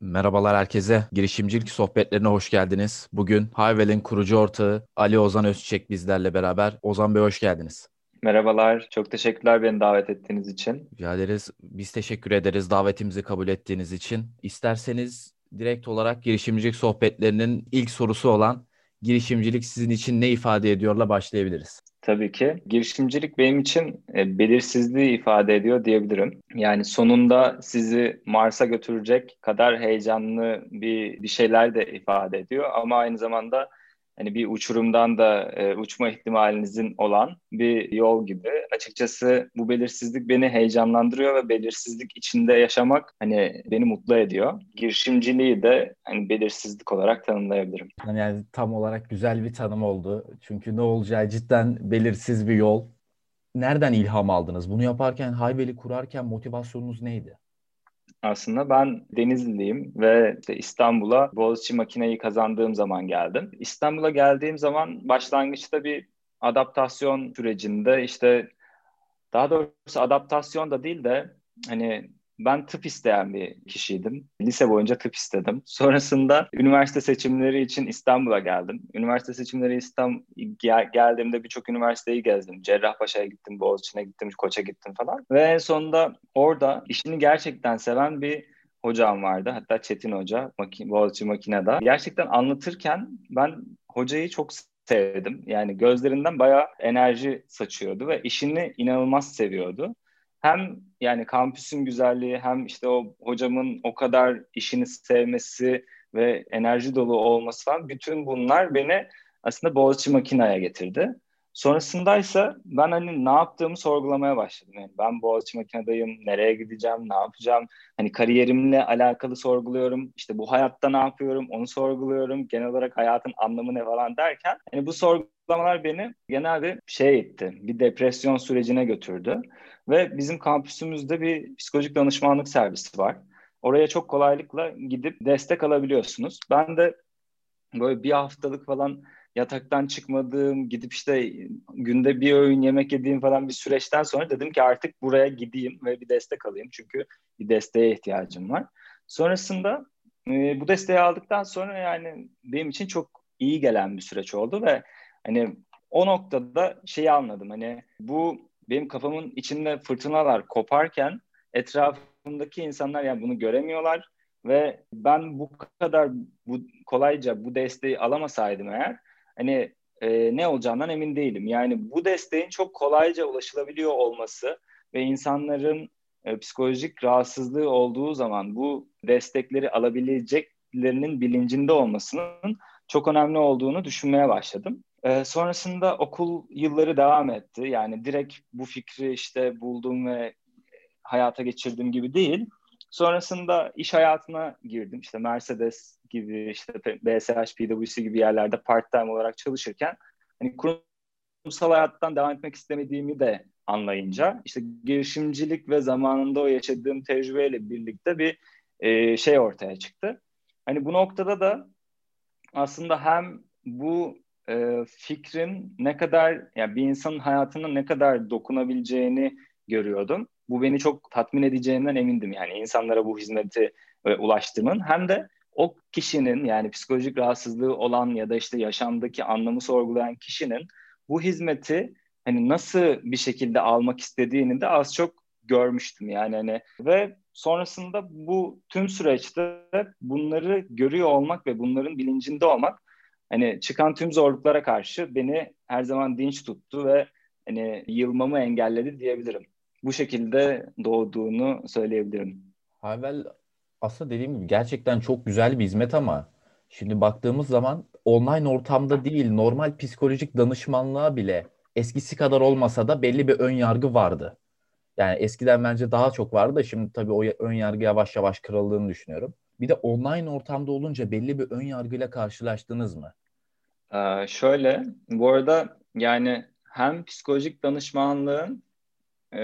Merhabalar herkese. Girişimcilik sohbetlerine hoş geldiniz. Bugün Hayvel'in kurucu ortağı Ali Ozan Özçek bizlerle beraber. Ozan Bey hoş geldiniz. Merhabalar. Çok teşekkürler beni davet ettiğiniz için. Rica ederiz. Biz teşekkür ederiz davetimizi kabul ettiğiniz için. İsterseniz direkt olarak girişimcilik sohbetlerinin ilk sorusu olan girişimcilik sizin için ne ifade ediyorla başlayabiliriz. Tabii ki. Girişimcilik benim için e, belirsizliği ifade ediyor diyebilirim. Yani sonunda sizi Mars'a götürecek kadar heyecanlı bir bir şeyler de ifade ediyor ama aynı zamanda hani bir uçurumdan da e, uçma ihtimalinizin olan bir yol gibi. Açıkçası bu belirsizlik beni heyecanlandırıyor ve belirsizlik içinde yaşamak hani beni mutlu ediyor. Girişimciliği de hani belirsizlik olarak tanımlayabilirim. Yani tam olarak güzel bir tanım oldu. Çünkü ne olacağı cidden belirsiz bir yol. Nereden ilham aldınız? Bunu yaparken, Hayvel'i kurarken motivasyonunuz neydi? Aslında ben Denizliliyim ve işte İstanbul'a Boğaziçi makineyi kazandığım zaman geldim. İstanbul'a geldiğim zaman başlangıçta bir adaptasyon sürecinde işte daha doğrusu adaptasyon da değil de hani ben tıp isteyen bir kişiydim. Lise boyunca tıp istedim. Sonrasında üniversite seçimleri için İstanbul'a geldim. Üniversite seçimleri İstanbul gel- geldiğimde birçok üniversiteyi gezdim. Cerrahpaşa'ya gittim, Boğaziçi'ne gittim, Koç'a gittim falan. Ve sonunda orada işini gerçekten seven bir hocam vardı. Hatta Çetin Hoca, maki, Boğaziçi Makine'de. Gerçekten anlatırken ben hocayı çok sevdim. Yani gözlerinden bayağı enerji saçıyordu ve işini inanılmaz seviyordu hem yani kampüsün güzelliği hem işte o hocamın o kadar işini sevmesi ve enerji dolu olması falan bütün bunlar beni aslında Boğaziçi Makina'ya getirdi. Sonrasındaysa ben hani ne yaptığımı sorgulamaya başladım. Yani ben Boğaziçi Makina'dayım, nereye gideceğim, ne yapacağım? Hani kariyerimle alakalı sorguluyorum. İşte bu hayatta ne yapıyorum, onu sorguluyorum. Genel olarak hayatın anlamı ne falan derken hani bu sorgulamalar beni genel bir şey etti. Bir depresyon sürecine götürdü. Ve bizim kampüsümüzde bir psikolojik danışmanlık servisi var. Oraya çok kolaylıkla gidip destek alabiliyorsunuz. Ben de böyle bir haftalık falan yataktan çıkmadığım, gidip işte günde bir öğün yemek yediğim falan bir süreçten sonra dedim ki artık buraya gideyim ve bir destek alayım. Çünkü bir desteğe ihtiyacım var. Sonrasında e, bu desteği aldıktan sonra yani benim için çok iyi gelen bir süreç oldu ve hani o noktada şeyi anladım. Hani bu benim kafamın içinde fırtınalar koparken etrafımdaki insanlar yani bunu göremiyorlar ve ben bu kadar bu kolayca bu desteği alamasaydım eğer hani e, ne olacağından emin değilim. Yani bu desteğin çok kolayca ulaşılabiliyor olması ve insanların e, psikolojik rahatsızlığı olduğu zaman bu destekleri alabileceklerinin bilincinde olmasının çok önemli olduğunu düşünmeye başladım. E, sonrasında okul yılları devam etti. Yani direkt bu fikri işte buldum ve hayata geçirdim gibi değil. Sonrasında iş hayatına girdim. İşte Mercedes gibi, işte BSH, PwC gibi yerlerde part-time olarak çalışırken hani kurumsal hayattan devam etmek istemediğimi de anlayınca işte girişimcilik ve zamanında o yaşadığım tecrübeyle birlikte bir e, şey ortaya çıktı. Hani bu noktada da aslında hem bu e, fikrin ne kadar yani bir insanın hayatına ne kadar dokunabileceğini görüyordum. Bu beni çok tatmin edeceğinden emindim. Yani insanlara bu hizmeti e, ulaştırmanın hem de o kişinin yani psikolojik rahatsızlığı olan ya da işte yaşamdaki anlamı sorgulayan kişinin bu hizmeti hani nasıl bir şekilde almak istediğini de az çok görmüştüm yani hani ve sonrasında bu tüm süreçte bunları görüyor olmak ve bunların bilincinde olmak hani çıkan tüm zorluklara karşı beni her zaman dinç tuttu ve hani yılmamı engelledi diyebilirim. Bu şekilde doğduğunu söyleyebilirim. Havel aslında dediğim gibi gerçekten çok güzel bir hizmet ama şimdi baktığımız zaman online ortamda değil normal psikolojik danışmanlığa bile eskisi kadar olmasa da belli bir ön yargı vardı. Yani eskiden bence daha çok vardı da şimdi tabii o ön yargı yavaş yavaş kırıldığını düşünüyorum. Bir de online ortamda olunca belli bir ön yargıyla karşılaştınız mı? Ee, şöyle, bu arada yani hem psikolojik danışmanlığın e,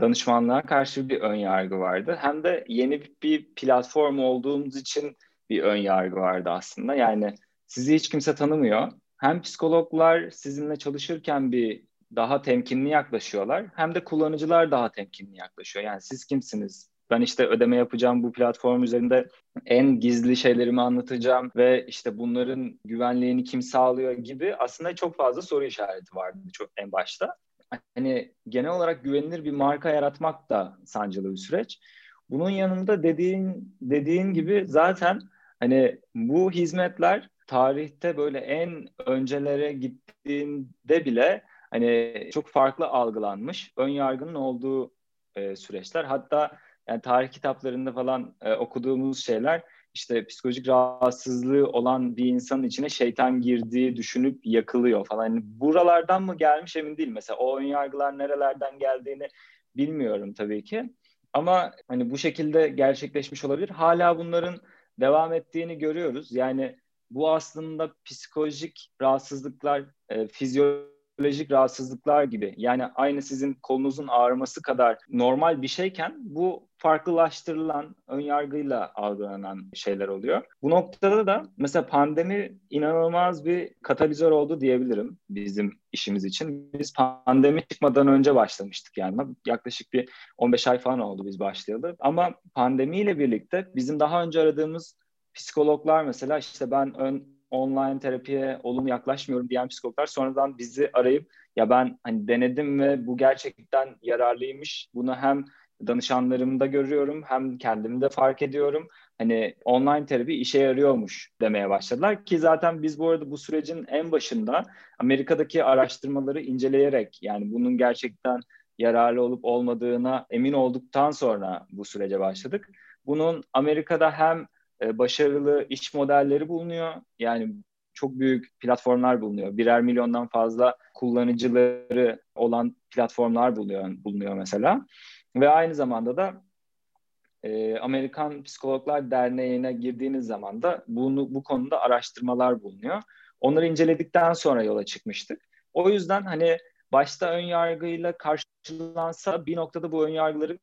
danışmanlığa karşı bir ön yargı vardı. Hem de yeni bir platform olduğumuz için bir ön yargı vardı aslında. Yani sizi hiç kimse tanımıyor. Hem psikologlar sizinle çalışırken bir daha temkinli yaklaşıyorlar. Hem de kullanıcılar daha temkinli yaklaşıyor. Yani siz kimsiniz? Ben işte ödeme yapacağım bu platform üzerinde en gizli şeylerimi anlatacağım ve işte bunların güvenliğini kim sağlıyor gibi aslında çok fazla soru işareti vardı çok en başta. Hani genel olarak güvenilir bir marka yaratmak da sancılı bir süreç. Bunun yanında dediğin dediğin gibi zaten hani bu hizmetler tarihte böyle en öncelere gittiğinde bile hani çok farklı algılanmış, ön yargının olduğu e, süreçler. Hatta yani tarih kitaplarında falan e, okuduğumuz şeyler işte psikolojik rahatsızlığı olan bir insanın içine şeytan girdiği düşünüp yakılıyor falan. Yani buralardan mı gelmiş emin değil. Mesela o ön yargılar nerelerden geldiğini bilmiyorum tabii ki. Ama hani bu şekilde gerçekleşmiş olabilir. Hala bunların devam ettiğini görüyoruz. Yani bu aslında psikolojik rahatsızlıklar, e, fizyolojik rahatsızlıklar gibi. Yani aynı sizin kolunuzun ağrıması kadar normal bir şeyken bu farklılaştırılan, ön yargıyla algılanan şeyler oluyor. Bu noktada da mesela pandemi inanılmaz bir katalizör oldu diyebilirim bizim işimiz için. Biz pandemi çıkmadan önce başlamıştık yani. Yaklaşık bir 15 ay falan oldu biz başlayalı. Ama pandemiyle birlikte bizim daha önce aradığımız psikologlar mesela işte ben ön online terapiye olumlu yaklaşmıyorum diyen psikologlar sonradan bizi arayıp ya ben hani denedim ve bu gerçekten yararlıymış. Bunu hem danışanlarımda görüyorum hem kendimde fark ediyorum. Hani online terapi işe yarıyormuş demeye başladılar ki zaten biz bu arada bu sürecin en başında Amerika'daki araştırmaları inceleyerek yani bunun gerçekten yararlı olup olmadığına emin olduktan sonra bu sürece başladık. Bunun Amerika'da hem e, başarılı iş modelleri bulunuyor. Yani çok büyük platformlar bulunuyor. Birer milyondan fazla kullanıcıları olan platformlar bulunuyor, bulunuyor mesela. Ve aynı zamanda da e, Amerikan Psikologlar Derneği'ne girdiğiniz zaman da bunu, bu konuda araştırmalar bulunuyor. Onları inceledikten sonra yola çıkmıştık. O yüzden hani başta ön yargıyla karşılansa bir noktada bu ön yargıları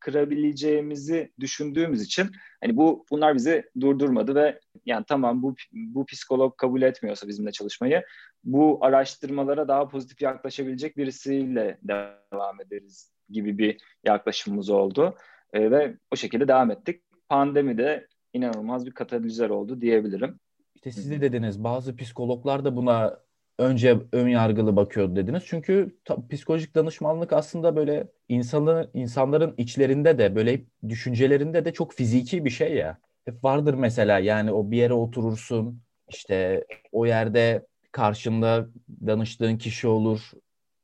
kırabileceğimizi düşündüğümüz için hani bu bunlar bizi durdurmadı ve yani tamam bu bu psikolog kabul etmiyorsa bizimle çalışmayı bu araştırmalara daha pozitif yaklaşabilecek birisiyle devam ederiz gibi bir yaklaşımımız oldu. E, ve o şekilde devam ettik. Pandemi de inanılmaz bir katalizör oldu diyebilirim. İşte siz de dediniz bazı psikologlar da buna önce ön yargılı bakıyordu dediniz. Çünkü ta, psikolojik danışmanlık aslında böyle insanların insanların içlerinde de böyle düşüncelerinde de çok fiziki bir şey ya. Hep vardır mesela yani o bir yere oturursun işte o yerde karşında danıştığın kişi olur.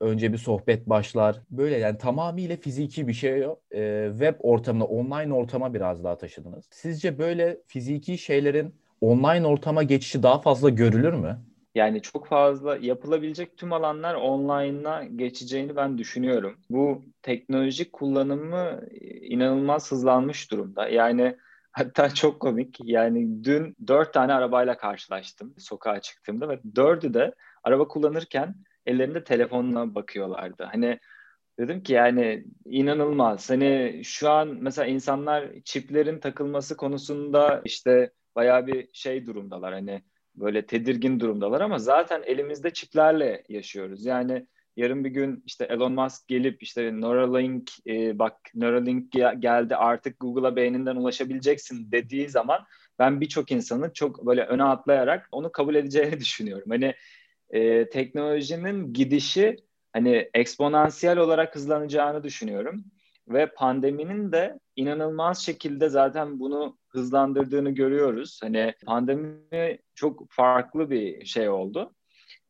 Önce bir sohbet başlar. Böyle yani tamamıyla fiziki bir şey yok. Ee, web ortamına, online ortama biraz daha taşıdınız. Sizce böyle fiziki şeylerin online ortama geçişi daha fazla görülür mü? Yani çok fazla yapılabilecek tüm alanlar online'a geçeceğini ben düşünüyorum. Bu teknolojik kullanımı inanılmaz hızlanmış durumda. Yani hatta çok komik. Yani dün dört tane arabayla karşılaştım sokağa çıktığımda ve dördü de araba kullanırken ellerinde telefonla bakıyorlardı. Hani dedim ki yani inanılmaz. Hani şu an mesela insanlar çiplerin takılması konusunda işte bayağı bir şey durumdalar. Hani böyle tedirgin durumdalar ama zaten elimizde çiplerle yaşıyoruz. Yani yarın bir gün işte Elon Musk gelip işte Neuralink e, bak Neuralink geldi artık Google'a beyninden ulaşabileceksin dediği zaman ben birçok insanın çok böyle öne atlayarak onu kabul edeceğini düşünüyorum. Hani e, teknolojinin gidişi hani eksponansiyel olarak hızlanacağını düşünüyorum ve pandeminin de inanılmaz şekilde zaten bunu hızlandırdığını görüyoruz. Hani pandemi çok farklı bir şey oldu.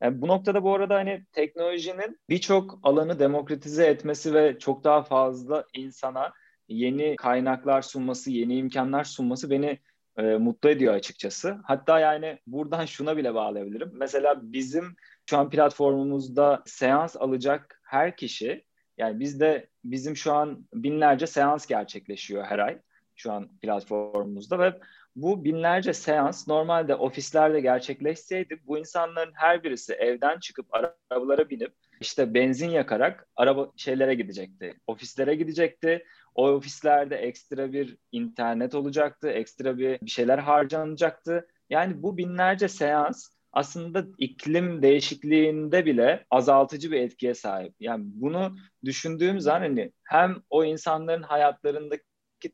Yani bu noktada bu arada hani teknolojinin birçok alanı demokratize etmesi ve çok daha fazla insana yeni kaynaklar sunması, yeni imkanlar sunması beni e, mutlu ediyor açıkçası. Hatta yani buradan şuna bile bağlayabilirim. Mesela bizim şu an platformumuzda seans alacak her kişi yani bizde bizim şu an binlerce seans gerçekleşiyor her ay şu an platformumuzda ve bu binlerce seans normalde ofislerde gerçekleşseydi bu insanların her birisi evden çıkıp arabalara binip işte benzin yakarak araba şeylere gidecekti. Ofislere gidecekti. O ofislerde ekstra bir internet olacaktı. Ekstra bir, bir şeyler harcanacaktı. Yani bu binlerce seans aslında iklim değişikliğinde bile azaltıcı bir etkiye sahip. Yani bunu düşündüğüm zaman hani hem o insanların hayatlarındaki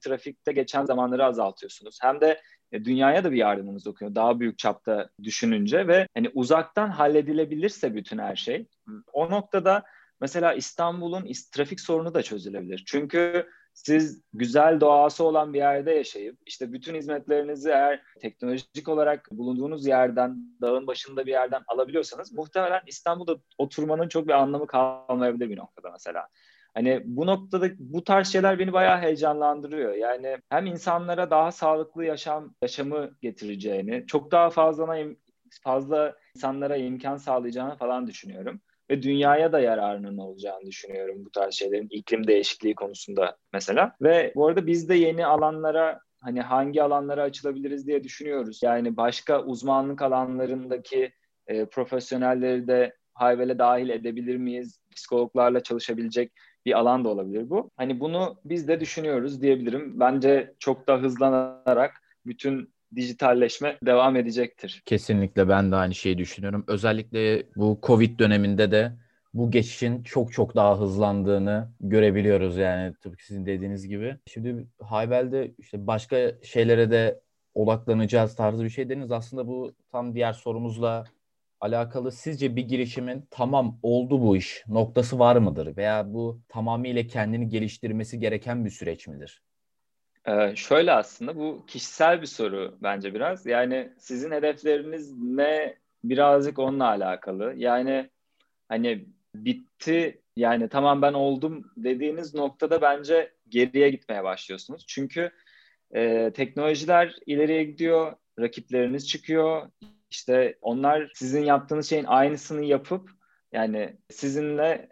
trafikte geçen zamanları azaltıyorsunuz. Hem de e, dünyaya da bir yardımınız okuyor. Daha büyük çapta düşününce ve hani uzaktan halledilebilirse bütün her şey. O noktada mesela İstanbul'un trafik sorunu da çözülebilir. Çünkü siz güzel doğası olan bir yerde yaşayıp işte bütün hizmetlerinizi eğer teknolojik olarak bulunduğunuz yerden, dağın başında bir yerden alabiliyorsanız muhtemelen İstanbul'da oturmanın çok bir anlamı kalmayabilir bir noktada mesela. Hani bu noktada bu tarz şeyler beni bayağı heyecanlandırıyor. Yani hem insanlara daha sağlıklı yaşam yaşamı getireceğini, çok daha fazla fazla insanlara imkan sağlayacağını falan düşünüyorum ve dünyaya da yararının olacağını düşünüyorum bu tarz şeylerin iklim değişikliği konusunda mesela. Ve bu arada biz de yeni alanlara hani hangi alanlara açılabiliriz diye düşünüyoruz. Yani başka uzmanlık alanlarındaki e, profesyonelleri de Hayvel'e dahil edebilir miyiz? Psikologlarla çalışabilecek bir alan da olabilir bu. Hani bunu biz de düşünüyoruz diyebilirim. Bence çok da hızlanarak bütün dijitalleşme devam edecektir. Kesinlikle ben de aynı şeyi düşünüyorum. Özellikle bu Covid döneminde de bu geçişin çok çok daha hızlandığını görebiliyoruz yani tıpkı sizin dediğiniz gibi. Şimdi Hayvel'de işte başka şeylere de odaklanacağız tarzı bir şey dediniz. Aslında bu tam diğer sorumuzla alakalı sizce bir girişimin tamam oldu bu iş noktası var mıdır? Veya bu tamamıyla kendini geliştirmesi gereken bir süreç midir? Ee, şöyle aslında bu kişisel bir soru bence biraz. Yani sizin hedefleriniz ne birazcık onunla alakalı. Yani hani bitti yani tamam ben oldum dediğiniz noktada bence geriye gitmeye başlıyorsunuz. Çünkü e, teknolojiler ileriye gidiyor, rakipleriniz çıkıyor. İşte onlar sizin yaptığınız şeyin aynısını yapıp yani sizinle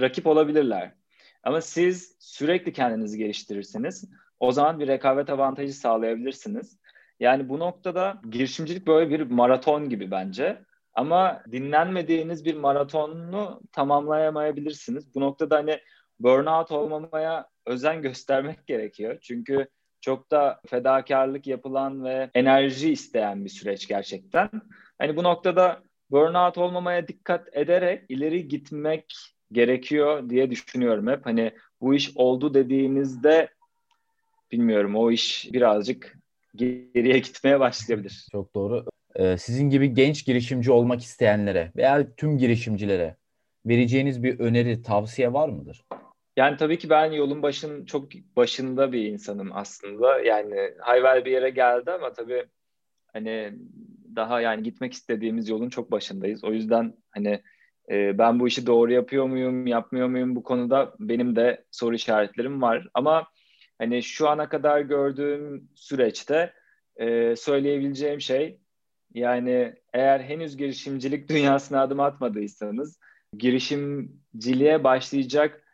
rakip olabilirler. Ama siz sürekli kendinizi geliştirirseniz o zaman bir rekabet avantajı sağlayabilirsiniz. Yani bu noktada girişimcilik böyle bir maraton gibi bence. Ama dinlenmediğiniz bir maratonunu tamamlayamayabilirsiniz. Bu noktada hani burnout olmamaya özen göstermek gerekiyor. Çünkü çok da fedakarlık yapılan ve enerji isteyen bir süreç gerçekten. Hani bu noktada burnout olmamaya dikkat ederek ileri gitmek gerekiyor diye düşünüyorum hep. Hani bu iş oldu dediğinizde bilmiyorum o iş birazcık geriye gitmeye başlayabilir. Çok doğru. Ee, sizin gibi genç girişimci olmak isteyenlere veya tüm girişimcilere vereceğiniz bir öneri, tavsiye var mıdır? Yani tabii ki ben yolun başın çok başında bir insanım aslında. Yani hayvel bir yere geldi ama tabii hani daha yani gitmek istediğimiz yolun çok başındayız. O yüzden hani e, ben bu işi doğru yapıyor muyum, yapmıyor muyum bu konuda benim de soru işaretlerim var. Ama hani şu ana kadar gördüğüm süreçte e, söyleyebileceğim şey yani eğer henüz girişimcilik dünyasına adım atmadıysanız girişimciliğe başlayacak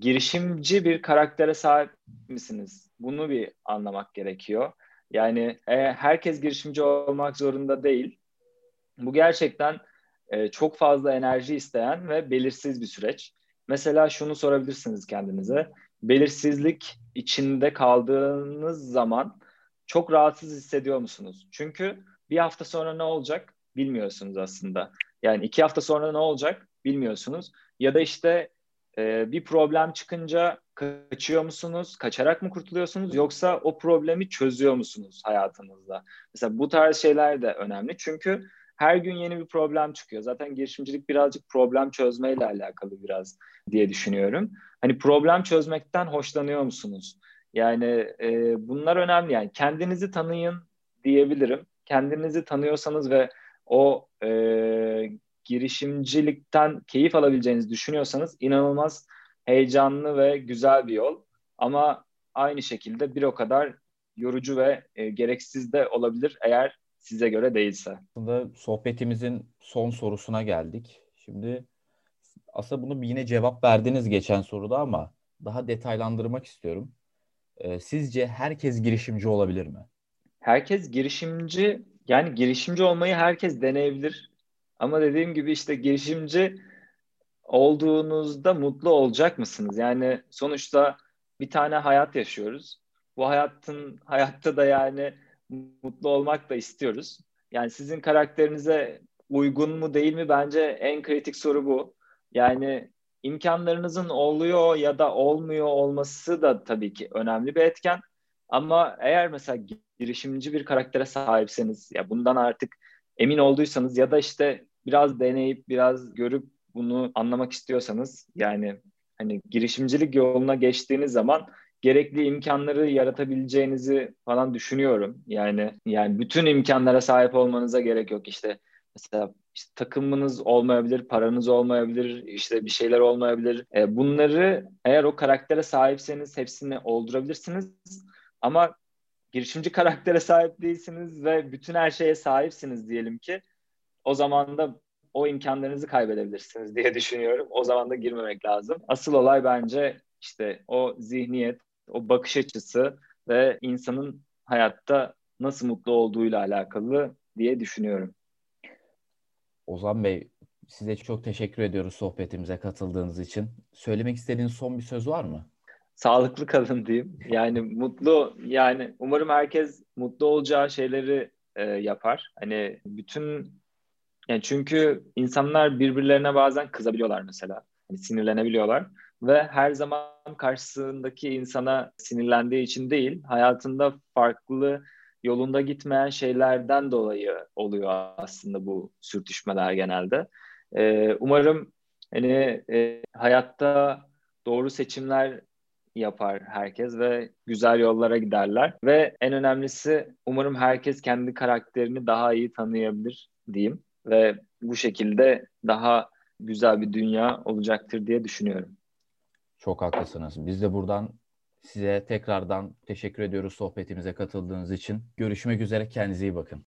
girişimci bir karaktere sahip misiniz? Bunu bir anlamak gerekiyor. Yani e, herkes girişimci olmak zorunda değil. Bu gerçekten e, çok fazla enerji isteyen ve belirsiz bir süreç. Mesela şunu sorabilirsiniz kendinize. Belirsizlik içinde kaldığınız zaman çok rahatsız hissediyor musunuz? Çünkü bir hafta sonra ne olacak bilmiyorsunuz aslında. Yani iki hafta sonra ne olacak bilmiyorsunuz. Ya da işte e, bir problem çıkınca kaçıyor musunuz? Kaçarak mı kurtuluyorsunuz? Yoksa o problemi çözüyor musunuz hayatınızda? Mesela bu tarz şeyler de önemli. Çünkü her gün yeni bir problem çıkıyor. Zaten girişimcilik birazcık problem çözmeyle alakalı biraz diye düşünüyorum. Hani problem çözmekten hoşlanıyor musunuz? Yani e, bunlar önemli. Yani kendinizi tanıyın diyebilirim. Kendinizi tanıyorsanız ve o e, girişimcilikten keyif alabileceğinizi düşünüyorsanız inanılmaz heyecanlı ve güzel bir yol. Ama aynı şekilde bir o kadar yorucu ve e, gereksiz de olabilir eğer size göre değilse. Aslında sohbetimizin son sorusuna geldik. Şimdi aslında bunu yine cevap verdiniz geçen soruda ama daha detaylandırmak istiyorum. Ee, sizce herkes girişimci olabilir mi? Herkes girişimci yani girişimci olmayı herkes deneyebilir. Ama dediğim gibi işte girişimci olduğunuzda mutlu olacak mısınız? Yani sonuçta bir tane hayat yaşıyoruz. Bu hayatın hayatta da yani mutlu olmak da istiyoruz. Yani sizin karakterinize uygun mu değil mi bence en kritik soru bu. Yani imkanlarınızın oluyor ya da olmuyor olması da tabii ki önemli bir etken. Ama eğer mesela girişimci bir karaktere sahipseniz ya bundan artık emin olduysanız ya da işte biraz deneyip biraz görüp bunu anlamak istiyorsanız yani hani girişimcilik yoluna geçtiğiniz zaman gerekli imkanları yaratabileceğinizi falan düşünüyorum. Yani yani bütün imkanlara sahip olmanıza gerek yok. İşte mesela işte takımınız olmayabilir, paranız olmayabilir, işte bir şeyler olmayabilir. E, bunları eğer o karaktere sahipseniz hepsini oldurabilirsiniz. Ama girişimci karaktere sahip değilsiniz ve bütün her şeye sahipsiniz diyelim ki o zaman da o imkanlarınızı kaybedebilirsiniz diye düşünüyorum. O zaman da girmemek lazım. Asıl olay bence işte o zihniyet, o bakış açısı ve insanın hayatta nasıl mutlu olduğuyla alakalı diye düşünüyorum. Ozan Bey, size çok teşekkür ediyoruz sohbetimize katıldığınız için. Söylemek istediğiniz son bir söz var mı? Sağlıklı kalın diyeyim. Yani mutlu, yani umarım herkes mutlu olacağı şeyleri e, yapar. Hani bütün yani çünkü insanlar birbirlerine bazen kızabiliyorlar mesela. Hani sinirlenebiliyorlar ve her zaman karşısındaki insana sinirlendiği için değil, hayatında farklı yolunda gitmeyen şeylerden dolayı oluyor aslında bu sürtüşmeler genelde. Ee, umarım hani e, hayatta doğru seçimler yapar herkes ve güzel yollara giderler ve en önemlisi umarım herkes kendi karakterini daha iyi tanıyabilir diyeyim ve bu şekilde daha güzel bir dünya olacaktır diye düşünüyorum. Çok haklısınız. Biz de buradan size tekrardan teşekkür ediyoruz sohbetimize katıldığınız için. Görüşmek üzere. Kendinize iyi bakın.